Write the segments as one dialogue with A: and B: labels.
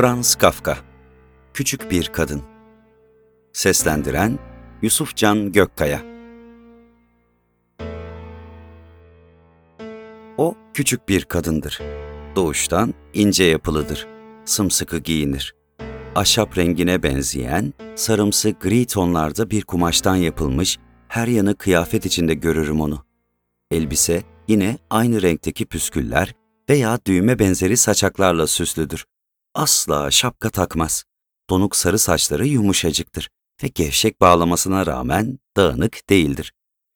A: Franz Kafka Küçük Bir Kadın Seslendiren Yusufcan Gökkaya O küçük bir kadındır. Doğuştan ince yapılıdır. Sımsıkı giyinir. Ahşap rengine benzeyen, sarımsı gri tonlarda bir kumaştan yapılmış, her yanı kıyafet içinde görürüm onu. Elbise yine aynı renkteki püsküller veya düğme benzeri saçaklarla süslüdür. Asla şapka takmaz. Donuk sarı saçları yumuşacıktır ve gevşek bağlamasına rağmen dağınık değildir.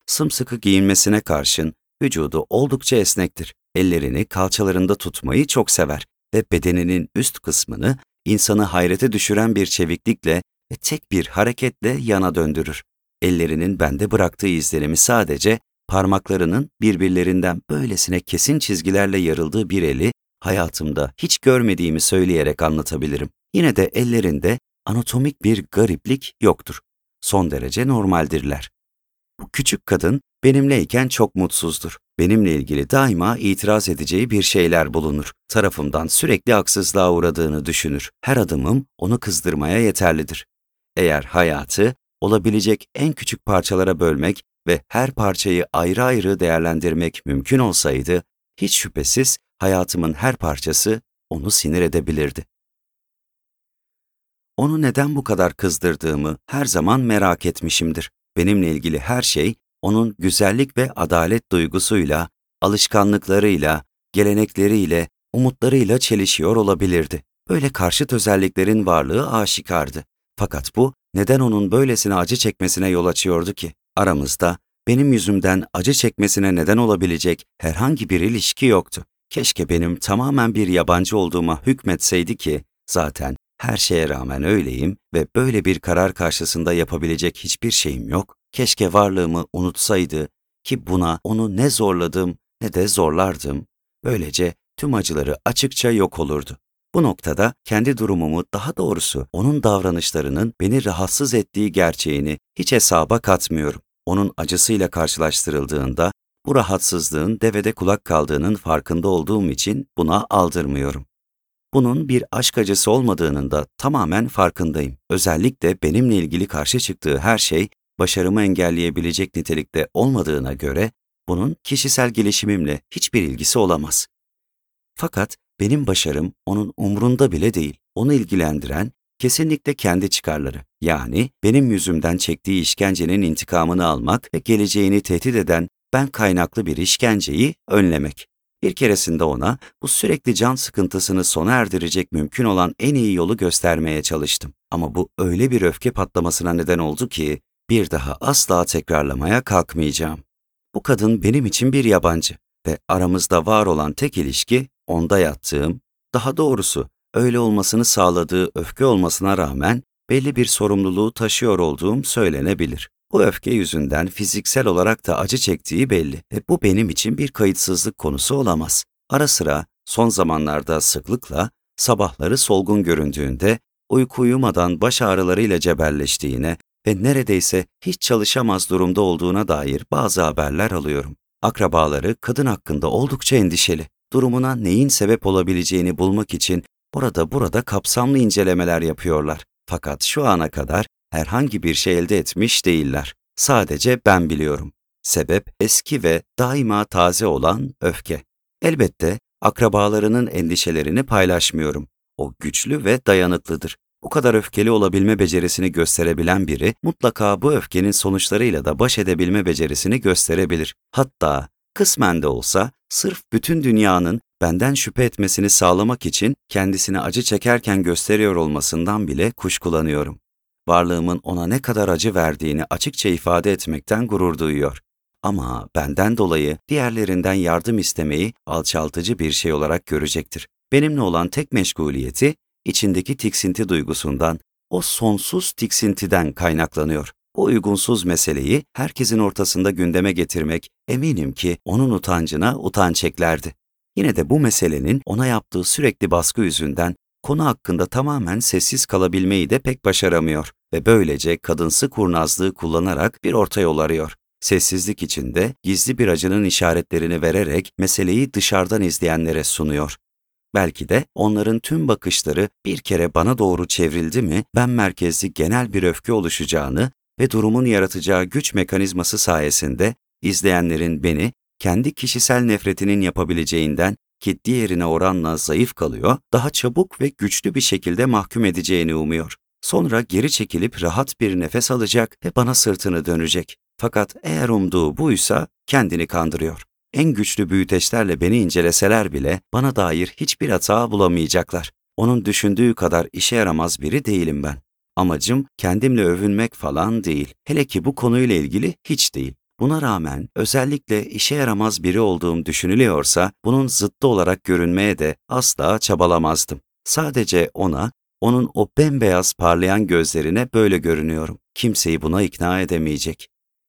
A: Sımsıkı giyinmesine karşın vücudu oldukça esnektir. Ellerini kalçalarında tutmayı çok sever ve bedeninin üst kısmını insanı hayrete düşüren bir çeviklikle ve tek bir hareketle yana döndürür. Ellerinin bende bıraktığı izlerimi sadece parmaklarının birbirlerinden böylesine kesin çizgilerle yarıldığı bir eli hayatımda hiç görmediğimi söyleyerek anlatabilirim. Yine de ellerinde anatomik bir gariplik yoktur. Son derece normaldirler. Bu küçük kadın benimleyken çok mutsuzdur. Benimle ilgili daima itiraz edeceği bir şeyler bulunur. Tarafımdan sürekli haksızlığa uğradığını düşünür. Her adımım onu kızdırmaya yeterlidir. Eğer hayatı olabilecek en küçük parçalara bölmek ve her parçayı ayrı ayrı değerlendirmek mümkün olsaydı, hiç şüphesiz hayatımın her parçası onu sinir edebilirdi. Onu neden bu kadar kızdırdığımı her zaman merak etmişimdir. Benimle ilgili her şey onun güzellik ve adalet duygusuyla, alışkanlıklarıyla, gelenekleriyle, umutlarıyla çelişiyor olabilirdi. Böyle karşıt özelliklerin varlığı aşikardı. Fakat bu neden onun böylesine acı çekmesine yol açıyordu ki? Aramızda benim yüzümden acı çekmesine neden olabilecek herhangi bir ilişki yoktu. Keşke benim tamamen bir yabancı olduğuma hükmetseydi ki zaten her şeye rağmen öyleyim ve böyle bir karar karşısında yapabilecek hiçbir şeyim yok. Keşke varlığımı unutsaydı ki buna onu ne zorladım ne de zorlardım. Böylece tüm acıları açıkça yok olurdu. Bu noktada kendi durumumu daha doğrusu onun davranışlarının beni rahatsız ettiği gerçeğini hiç hesaba katmıyorum. Onun acısıyla karşılaştırıldığında bu rahatsızlığın devede kulak kaldığının farkında olduğum için buna aldırmıyorum. Bunun bir aşk acısı olmadığının da tamamen farkındayım. Özellikle benimle ilgili karşı çıktığı her şey başarımı engelleyebilecek nitelikte olmadığına göre bunun kişisel gelişimimle hiçbir ilgisi olamaz. Fakat benim başarım onun umrunda bile değil. Onu ilgilendiren kesinlikle kendi çıkarları. Yani benim yüzümden çektiği işkencenin intikamını almak ve geleceğini tehdit eden ben kaynaklı bir işkenceyi önlemek. Bir keresinde ona bu sürekli can sıkıntısını sona erdirecek mümkün olan en iyi yolu göstermeye çalıştım. Ama bu öyle bir öfke patlamasına neden oldu ki bir daha asla tekrarlamaya kalkmayacağım. Bu kadın benim için bir yabancı ve aramızda var olan tek ilişki onda yattığım, daha doğrusu öyle olmasını sağladığı öfke olmasına rağmen belli bir sorumluluğu taşıyor olduğum söylenebilir. Bu öfke yüzünden fiziksel olarak da acı çektiği belli ve bu benim için bir kayıtsızlık konusu olamaz. Ara sıra son zamanlarda sıklıkla sabahları solgun göründüğünde uyku uyumadan baş ağrılarıyla cebelleştiğine ve neredeyse hiç çalışamaz durumda olduğuna dair bazı haberler alıyorum. Akrabaları kadın hakkında oldukça endişeli. Durumuna neyin sebep olabileceğini bulmak için orada burada kapsamlı incelemeler yapıyorlar. Fakat şu ana kadar herhangi bir şey elde etmiş değiller. Sadece ben biliyorum. Sebep eski ve daima taze olan öfke. Elbette akrabalarının endişelerini paylaşmıyorum. O güçlü ve dayanıklıdır. Bu kadar öfkeli olabilme becerisini gösterebilen biri mutlaka bu öfkenin sonuçlarıyla da baş edebilme becerisini gösterebilir. Hatta kısmen de olsa sırf bütün dünyanın benden şüphe etmesini sağlamak için kendisini acı çekerken gösteriyor olmasından bile kuşkulanıyorum. Varlığımın ona ne kadar acı verdiğini açıkça ifade etmekten gurur duyuyor. Ama benden dolayı diğerlerinden yardım istemeyi alçaltıcı bir şey olarak görecektir. Benimle olan tek meşguliyeti içindeki tiksinti duygusundan, o sonsuz tiksintiden kaynaklanıyor. Bu uygunsuz meseleyi herkesin ortasında gündeme getirmek eminim ki onun utancına utanç eklerdi. Yine de bu meselenin ona yaptığı sürekli baskı yüzünden konu hakkında tamamen sessiz kalabilmeyi de pek başaramıyor ve böylece kadınsı kurnazlığı kullanarak bir orta yol arıyor. Sessizlik içinde gizli bir acının işaretlerini vererek meseleyi dışarıdan izleyenlere sunuyor. Belki de onların tüm bakışları bir kere bana doğru çevrildi mi ben merkezli genel bir öfke oluşacağını ve durumun yaratacağı güç mekanizması sayesinde izleyenlerin beni kendi kişisel nefretinin yapabileceğinden ki diğerine oranla zayıf kalıyor, daha çabuk ve güçlü bir şekilde mahkum edeceğini umuyor. Sonra geri çekilip rahat bir nefes alacak ve bana sırtını dönecek. Fakat eğer umduğu buysa kendini kandırıyor. En güçlü büyüteçlerle beni inceleseler bile bana dair hiçbir hata bulamayacaklar. Onun düşündüğü kadar işe yaramaz biri değilim ben. Amacım kendimle övünmek falan değil. Hele ki bu konuyla ilgili hiç değil. Buna rağmen özellikle işe yaramaz biri olduğum düşünülüyorsa bunun zıttı olarak görünmeye de asla çabalamazdım. Sadece ona, onun o bembeyaz parlayan gözlerine böyle görünüyorum. Kimseyi buna ikna edemeyecek.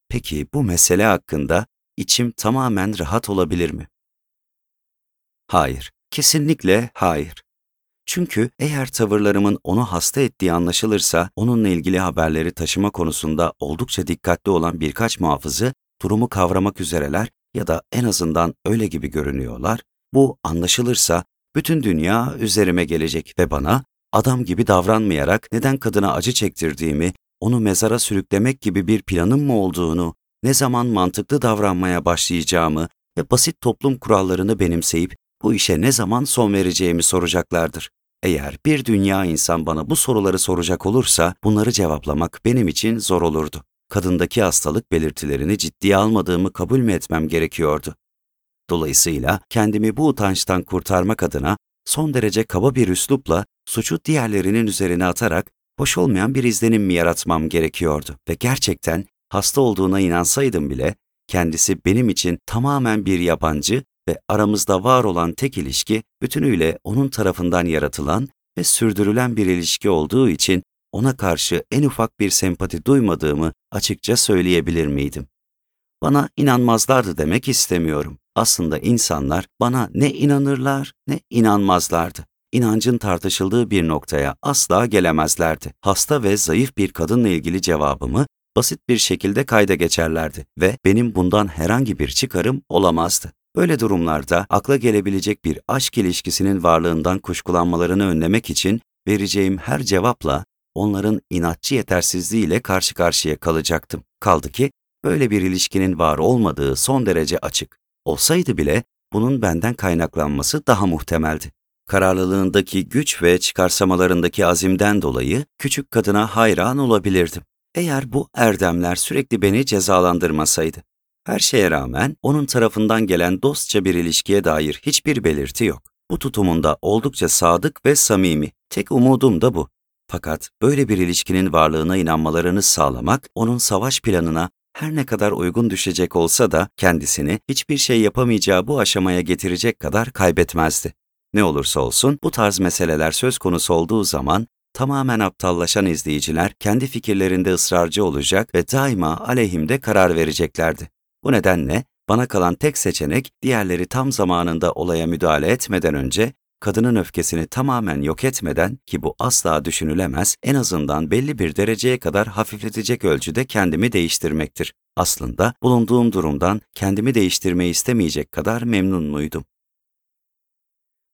A: Peki bu mesele hakkında içim tamamen rahat olabilir mi? Hayır, kesinlikle hayır. Çünkü eğer tavırlarımın onu hasta ettiği anlaşılırsa, onunla ilgili haberleri taşıma konusunda oldukça dikkatli olan birkaç muhafızı durumu kavramak üzereler ya da en azından öyle gibi görünüyorlar. Bu anlaşılırsa bütün dünya üzerime gelecek ve bana adam gibi davranmayarak neden kadına acı çektirdiğimi, onu mezara sürüklemek gibi bir planım mı olduğunu, ne zaman mantıklı davranmaya başlayacağımı ve basit toplum kurallarını benimseyip bu işe ne zaman son vereceğimi soracaklardır. Eğer bir dünya insan bana bu soruları soracak olursa bunları cevaplamak benim için zor olurdu. Kadındaki hastalık belirtilerini ciddiye almadığımı kabul mü etmem gerekiyordu? Dolayısıyla kendimi bu utançtan kurtarmak adına son derece kaba bir üslupla suçu diğerlerinin üzerine atarak hoş olmayan bir izlenim mi yaratmam gerekiyordu ve gerçekten hasta olduğuna inansaydım bile kendisi benim için tamamen bir yabancı ve aramızda var olan tek ilişki bütünüyle onun tarafından yaratılan ve sürdürülen bir ilişki olduğu için ona karşı en ufak bir sempati duymadığımı açıkça söyleyebilir miydim? Bana inanmazlardı demek istemiyorum. Aslında insanlar bana ne inanırlar ne inanmazlardı. İnancın tartışıldığı bir noktaya asla gelemezlerdi. Hasta ve zayıf bir kadınla ilgili cevabımı basit bir şekilde kayda geçerlerdi ve benim bundan herhangi bir çıkarım olamazdı. Böyle durumlarda akla gelebilecek bir aşk ilişkisinin varlığından kuşkulanmalarını önlemek için vereceğim her cevapla onların inatçı yetersizliğiyle karşı karşıya kalacaktım. Kaldı ki böyle bir ilişkinin var olmadığı son derece açık. Olsaydı bile bunun benden kaynaklanması daha muhtemeldi. Kararlılığındaki güç ve çıkarsamalarındaki azimden dolayı küçük kadına hayran olabilirdim. Eğer bu erdemler sürekli beni cezalandırmasaydı. Her şeye rağmen onun tarafından gelen dostça bir ilişkiye dair hiçbir belirti yok. Bu tutumunda oldukça sadık ve samimi. Tek umudum da bu. Fakat böyle bir ilişkinin varlığına inanmalarını sağlamak onun savaş planına her ne kadar uygun düşecek olsa da kendisini hiçbir şey yapamayacağı bu aşamaya getirecek kadar kaybetmezdi. Ne olursa olsun bu tarz meseleler söz konusu olduğu zaman tamamen aptallaşan izleyiciler kendi fikirlerinde ısrarcı olacak ve daima aleyhimde karar vereceklerdi. Bu nedenle bana kalan tek seçenek diğerleri tam zamanında olaya müdahale etmeden önce kadının öfkesini tamamen yok etmeden ki bu asla düşünülemez, en azından belli bir dereceye kadar hafifletecek ölçüde kendimi değiştirmektir. Aslında bulunduğum durumdan kendimi değiştirmeyi istemeyecek kadar memnun muydum?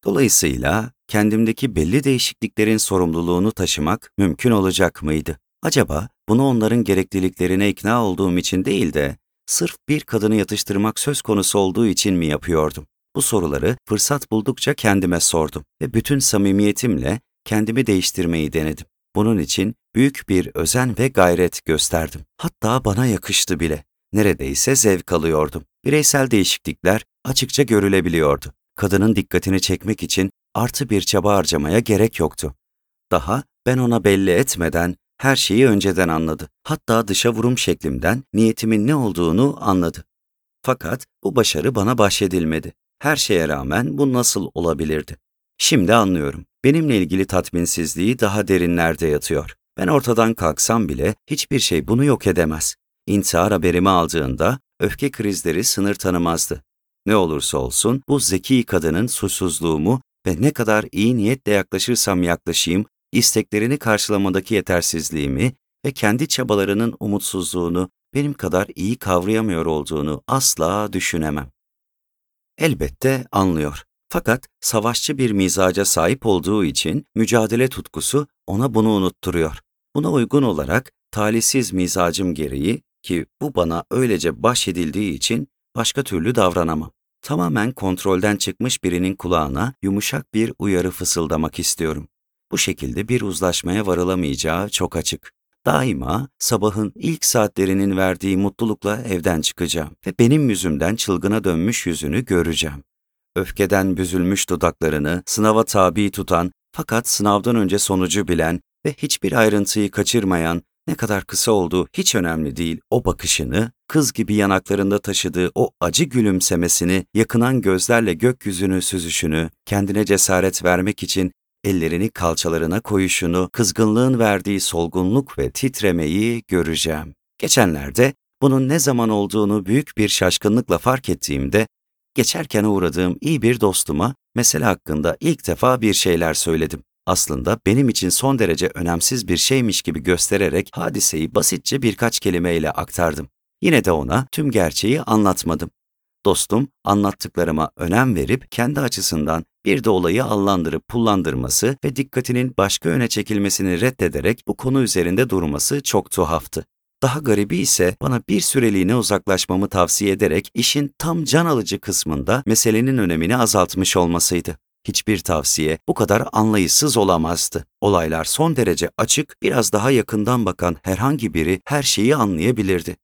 A: Dolayısıyla kendimdeki belli değişikliklerin sorumluluğunu taşımak mümkün olacak mıydı? Acaba bunu onların gerekliliklerine ikna olduğum için değil de sırf bir kadını yatıştırmak söz konusu olduğu için mi yapıyordum? Bu soruları fırsat buldukça kendime sordum ve bütün samimiyetimle kendimi değiştirmeyi denedim. Bunun için büyük bir özen ve gayret gösterdim. Hatta bana yakıştı bile. Neredeyse zevk alıyordum. Bireysel değişiklikler açıkça görülebiliyordu. Kadının dikkatini çekmek için artı bir çaba harcamaya gerek yoktu. Daha ben ona belli etmeden her şeyi önceden anladı. Hatta dışa vurum şeklimden niyetimin ne olduğunu anladı. Fakat bu başarı bana bahşedilmedi. Her şeye rağmen bu nasıl olabilirdi? Şimdi anlıyorum. Benimle ilgili tatminsizliği daha derinlerde yatıyor. Ben ortadan kalksam bile hiçbir şey bunu yok edemez. İntihar haberimi aldığında öfke krizleri sınır tanımazdı. Ne olursa olsun bu zeki kadının suçsuzluğumu ve ne kadar iyi niyetle yaklaşırsam yaklaşayım, isteklerini karşılamadaki yetersizliğimi ve kendi çabalarının umutsuzluğunu benim kadar iyi kavrayamıyor olduğunu asla düşünemem. Elbette anlıyor. Fakat savaşçı bir mizaca sahip olduğu için mücadele tutkusu ona bunu unutturuyor. Buna uygun olarak talihsiz mizacım gereği ki bu bana öylece bahşedildiği için başka türlü davranamam. Tamamen kontrolden çıkmış birinin kulağına yumuşak bir uyarı fısıldamak istiyorum. Bu şekilde bir uzlaşmaya varılamayacağı çok açık. Daima sabahın ilk saatlerinin verdiği mutlulukla evden çıkacağım ve benim yüzümden çılgına dönmüş yüzünü göreceğim. Öfkeden büzülmüş dudaklarını sınava tabi tutan fakat sınavdan önce sonucu bilen ve hiçbir ayrıntıyı kaçırmayan ne kadar kısa olduğu hiç önemli değil o bakışını, kız gibi yanaklarında taşıdığı o acı gülümsemesini, yakınan gözlerle gökyüzünü süzüşünü, kendine cesaret vermek için ellerini kalçalarına koyuşunu, kızgınlığın verdiği solgunluk ve titremeyi göreceğim. Geçenlerde bunun ne zaman olduğunu büyük bir şaşkınlıkla fark ettiğimde, geçerken uğradığım iyi bir dostuma mesele hakkında ilk defa bir şeyler söyledim. Aslında benim için son derece önemsiz bir şeymiş gibi göstererek hadiseyi basitçe birkaç kelimeyle aktardım. Yine de ona tüm gerçeği anlatmadım. Dostum anlattıklarıma önem verip kendi açısından bir de olayı allandırıp pullandırması ve dikkatinin başka yöne çekilmesini reddederek bu konu üzerinde durması çok tuhaftı. Daha garibi ise bana bir süreliğine uzaklaşmamı tavsiye ederek işin tam can alıcı kısmında meselenin önemini azaltmış olmasıydı. Hiçbir tavsiye bu kadar anlayışsız olamazdı. Olaylar son derece açık, biraz daha yakından bakan herhangi biri her şeyi anlayabilirdi.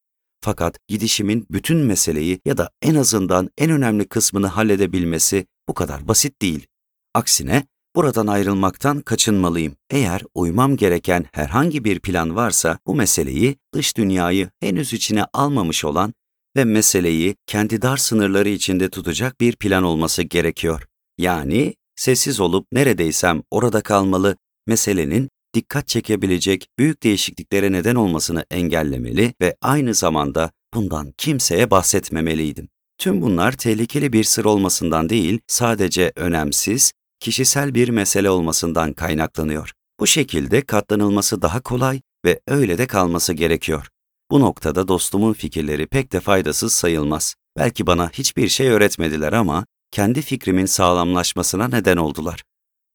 A: Fakat gidişimin bütün meseleyi ya da en azından en önemli kısmını halledebilmesi bu kadar basit değil. Aksine buradan ayrılmaktan kaçınmalıyım. Eğer uymam gereken herhangi bir plan varsa bu meseleyi dış dünyayı henüz içine almamış olan ve meseleyi kendi dar sınırları içinde tutacak bir plan olması gerekiyor. Yani sessiz olup neredeysem orada kalmalı, meselenin dikkat çekebilecek büyük değişikliklere neden olmasını engellemeli ve aynı zamanda bundan kimseye bahsetmemeliydim. Tüm bunlar tehlikeli bir sır olmasından değil, sadece önemsiz, kişisel bir mesele olmasından kaynaklanıyor. Bu şekilde katlanılması daha kolay ve öyle de kalması gerekiyor. Bu noktada dostumun fikirleri pek de faydasız sayılmaz. Belki bana hiçbir şey öğretmediler ama kendi fikrimin sağlamlaşmasına neden oldular.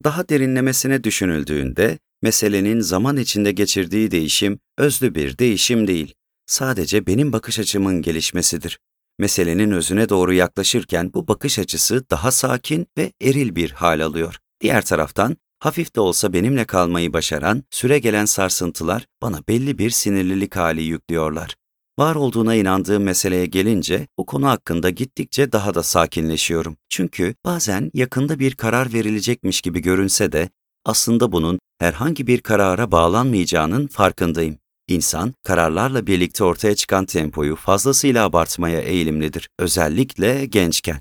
A: Daha derinlemesine düşünüldüğünde meselenin zaman içinde geçirdiği değişim özlü bir değişim değil. Sadece benim bakış açımın gelişmesidir. Meselenin özüne doğru yaklaşırken bu bakış açısı daha sakin ve eril bir hal alıyor. Diğer taraftan hafif de olsa benimle kalmayı başaran süre gelen sarsıntılar bana belli bir sinirlilik hali yüklüyorlar. Var olduğuna inandığım meseleye gelince bu konu hakkında gittikçe daha da sakinleşiyorum. Çünkü bazen yakında bir karar verilecekmiş gibi görünse de aslında bunun herhangi bir karara bağlanmayacağının farkındayım. İnsan, kararlarla birlikte ortaya çıkan tempoyu fazlasıyla abartmaya eğilimlidir, özellikle gençken.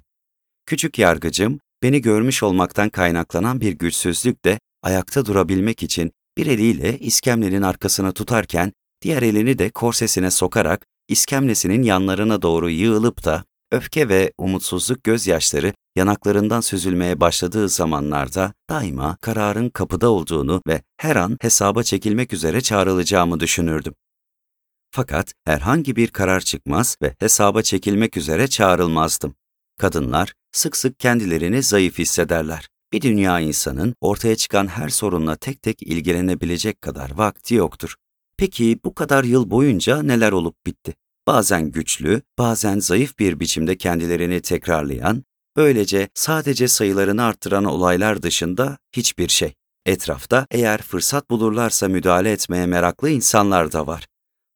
A: Küçük yargıcım, beni görmüş olmaktan kaynaklanan bir güçsüzlükle ayakta durabilmek için bir eliyle iskemlenin arkasına tutarken diğer elini de korsesine sokarak iskemlesinin yanlarına doğru yığılıp da öfke ve umutsuzluk gözyaşları yanaklarından süzülmeye başladığı zamanlarda daima kararın kapıda olduğunu ve her an hesaba çekilmek üzere çağrılacağımı düşünürdüm. Fakat herhangi bir karar çıkmaz ve hesaba çekilmek üzere çağrılmazdım. Kadınlar sık sık kendilerini zayıf hissederler. Bir dünya insanın ortaya çıkan her sorunla tek tek ilgilenebilecek kadar vakti yoktur. Peki bu kadar yıl boyunca neler olup bitti? Bazen güçlü, bazen zayıf bir biçimde kendilerini tekrarlayan, böylece sadece sayılarını arttıran olaylar dışında hiçbir şey. Etrafta eğer fırsat bulurlarsa müdahale etmeye meraklı insanlar da var.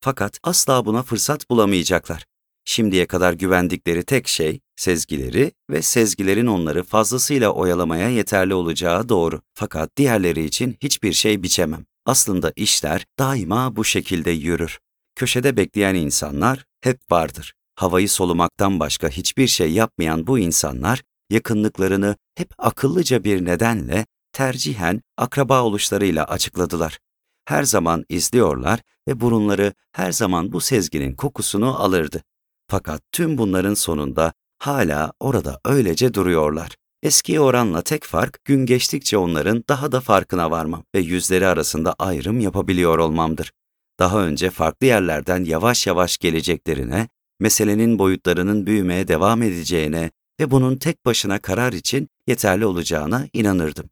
A: Fakat asla buna fırsat bulamayacaklar. Şimdiye kadar güvendikleri tek şey sezgileri ve sezgilerin onları fazlasıyla oyalamaya yeterli olacağı doğru. Fakat diğerleri için hiçbir şey biçemem. Aslında işler daima bu şekilde yürür. Köşede bekleyen insanlar hep vardır. Havayı solumaktan başka hiçbir şey yapmayan bu insanlar yakınlıklarını hep akıllıca bir nedenle tercihen akraba oluşlarıyla açıkladılar. Her zaman izliyorlar ve burunları her zaman bu sezginin kokusunu alırdı. Fakat tüm bunların sonunda hala orada öylece duruyorlar. Eski oranla tek fark gün geçtikçe onların daha da farkına varmam ve yüzleri arasında ayrım yapabiliyor olmamdır. Daha önce farklı yerlerden yavaş yavaş geleceklerine, meselenin boyutlarının büyümeye devam edeceğine ve bunun tek başına karar için yeterli olacağına inanırdım.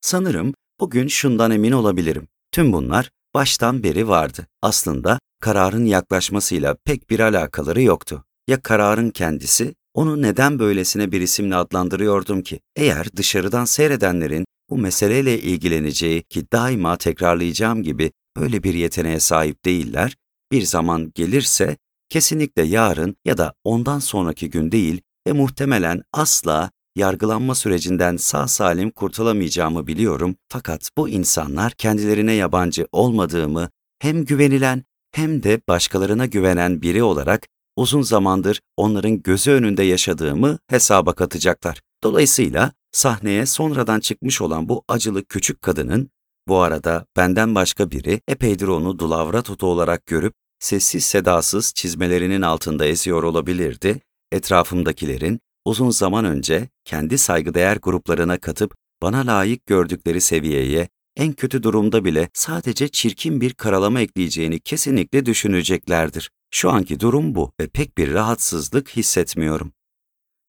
A: Sanırım bugün şundan emin olabilirim. Tüm bunlar baştan beri vardı. Aslında kararın yaklaşmasıyla pek bir alakaları yoktu. Ya kararın kendisi, onu neden böylesine bir isimle adlandırıyordum ki? Eğer dışarıdan seyredenlerin bu meseleyle ilgileneceği ki daima tekrarlayacağım gibi böyle bir yeteneğe sahip değiller, bir zaman gelirse kesinlikle yarın ya da ondan sonraki gün değil ve muhtemelen asla yargılanma sürecinden sağ salim kurtulamayacağımı biliyorum fakat bu insanlar kendilerine yabancı olmadığımı hem güvenilen hem de başkalarına güvenen biri olarak uzun zamandır onların gözü önünde yaşadığımı hesaba katacaklar. Dolayısıyla sahneye sonradan çıkmış olan bu acılı küçük kadının, bu arada benden başka biri epeydir onu dulavra tutu olarak görüp sessiz sedasız çizmelerinin altında eziyor olabilirdi, etrafımdakilerin uzun zaman önce kendi saygıdeğer gruplarına katıp bana layık gördükleri seviyeye en kötü durumda bile sadece çirkin bir karalama ekleyeceğini kesinlikle düşüneceklerdir. Şu anki durum bu ve pek bir rahatsızlık hissetmiyorum.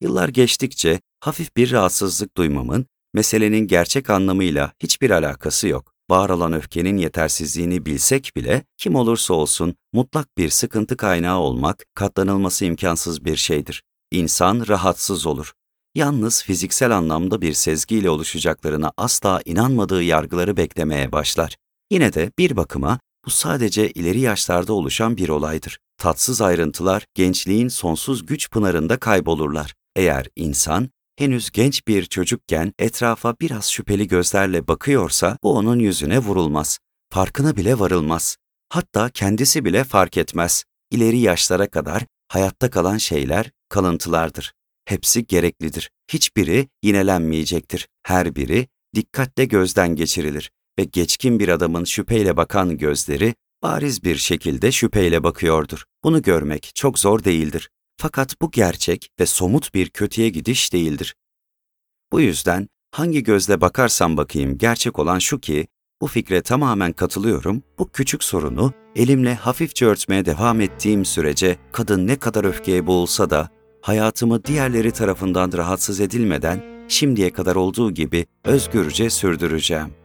A: Yıllar geçtikçe hafif bir rahatsızlık duymamın meselenin gerçek anlamıyla hiçbir alakası yok. Var öfkenin yetersizliğini bilsek bile kim olursa olsun mutlak bir sıkıntı kaynağı olmak katlanılması imkansız bir şeydir. İnsan rahatsız olur. Yalnız fiziksel anlamda bir sezgiyle oluşacaklarına asla inanmadığı yargıları beklemeye başlar. Yine de bir bakıma bu sadece ileri yaşlarda oluşan bir olaydır. Tatsız ayrıntılar gençliğin sonsuz güç pınarında kaybolurlar. Eğer insan henüz genç bir çocukken etrafa biraz şüpheli gözlerle bakıyorsa bu onun yüzüne vurulmaz. Farkına bile varılmaz. Hatta kendisi bile fark etmez. İleri yaşlara kadar hayatta kalan şeyler kalıntılardır. Hepsi gereklidir. Hiçbiri yinelenmeyecektir. Her biri dikkatle gözden geçirilir ve geçkin bir adamın şüpheyle bakan gözleri bariz bir şekilde şüpheyle bakıyordur. Bunu görmek çok zor değildir. Fakat bu gerçek ve somut bir kötüye gidiş değildir. Bu yüzden hangi gözle bakarsam bakayım gerçek olan şu ki, bu fikre tamamen katılıyorum, bu küçük sorunu elimle hafifçe örtmeye devam ettiğim sürece kadın ne kadar öfkeye boğulsa da hayatımı diğerleri tarafından rahatsız edilmeden şimdiye kadar olduğu gibi özgürce sürdüreceğim.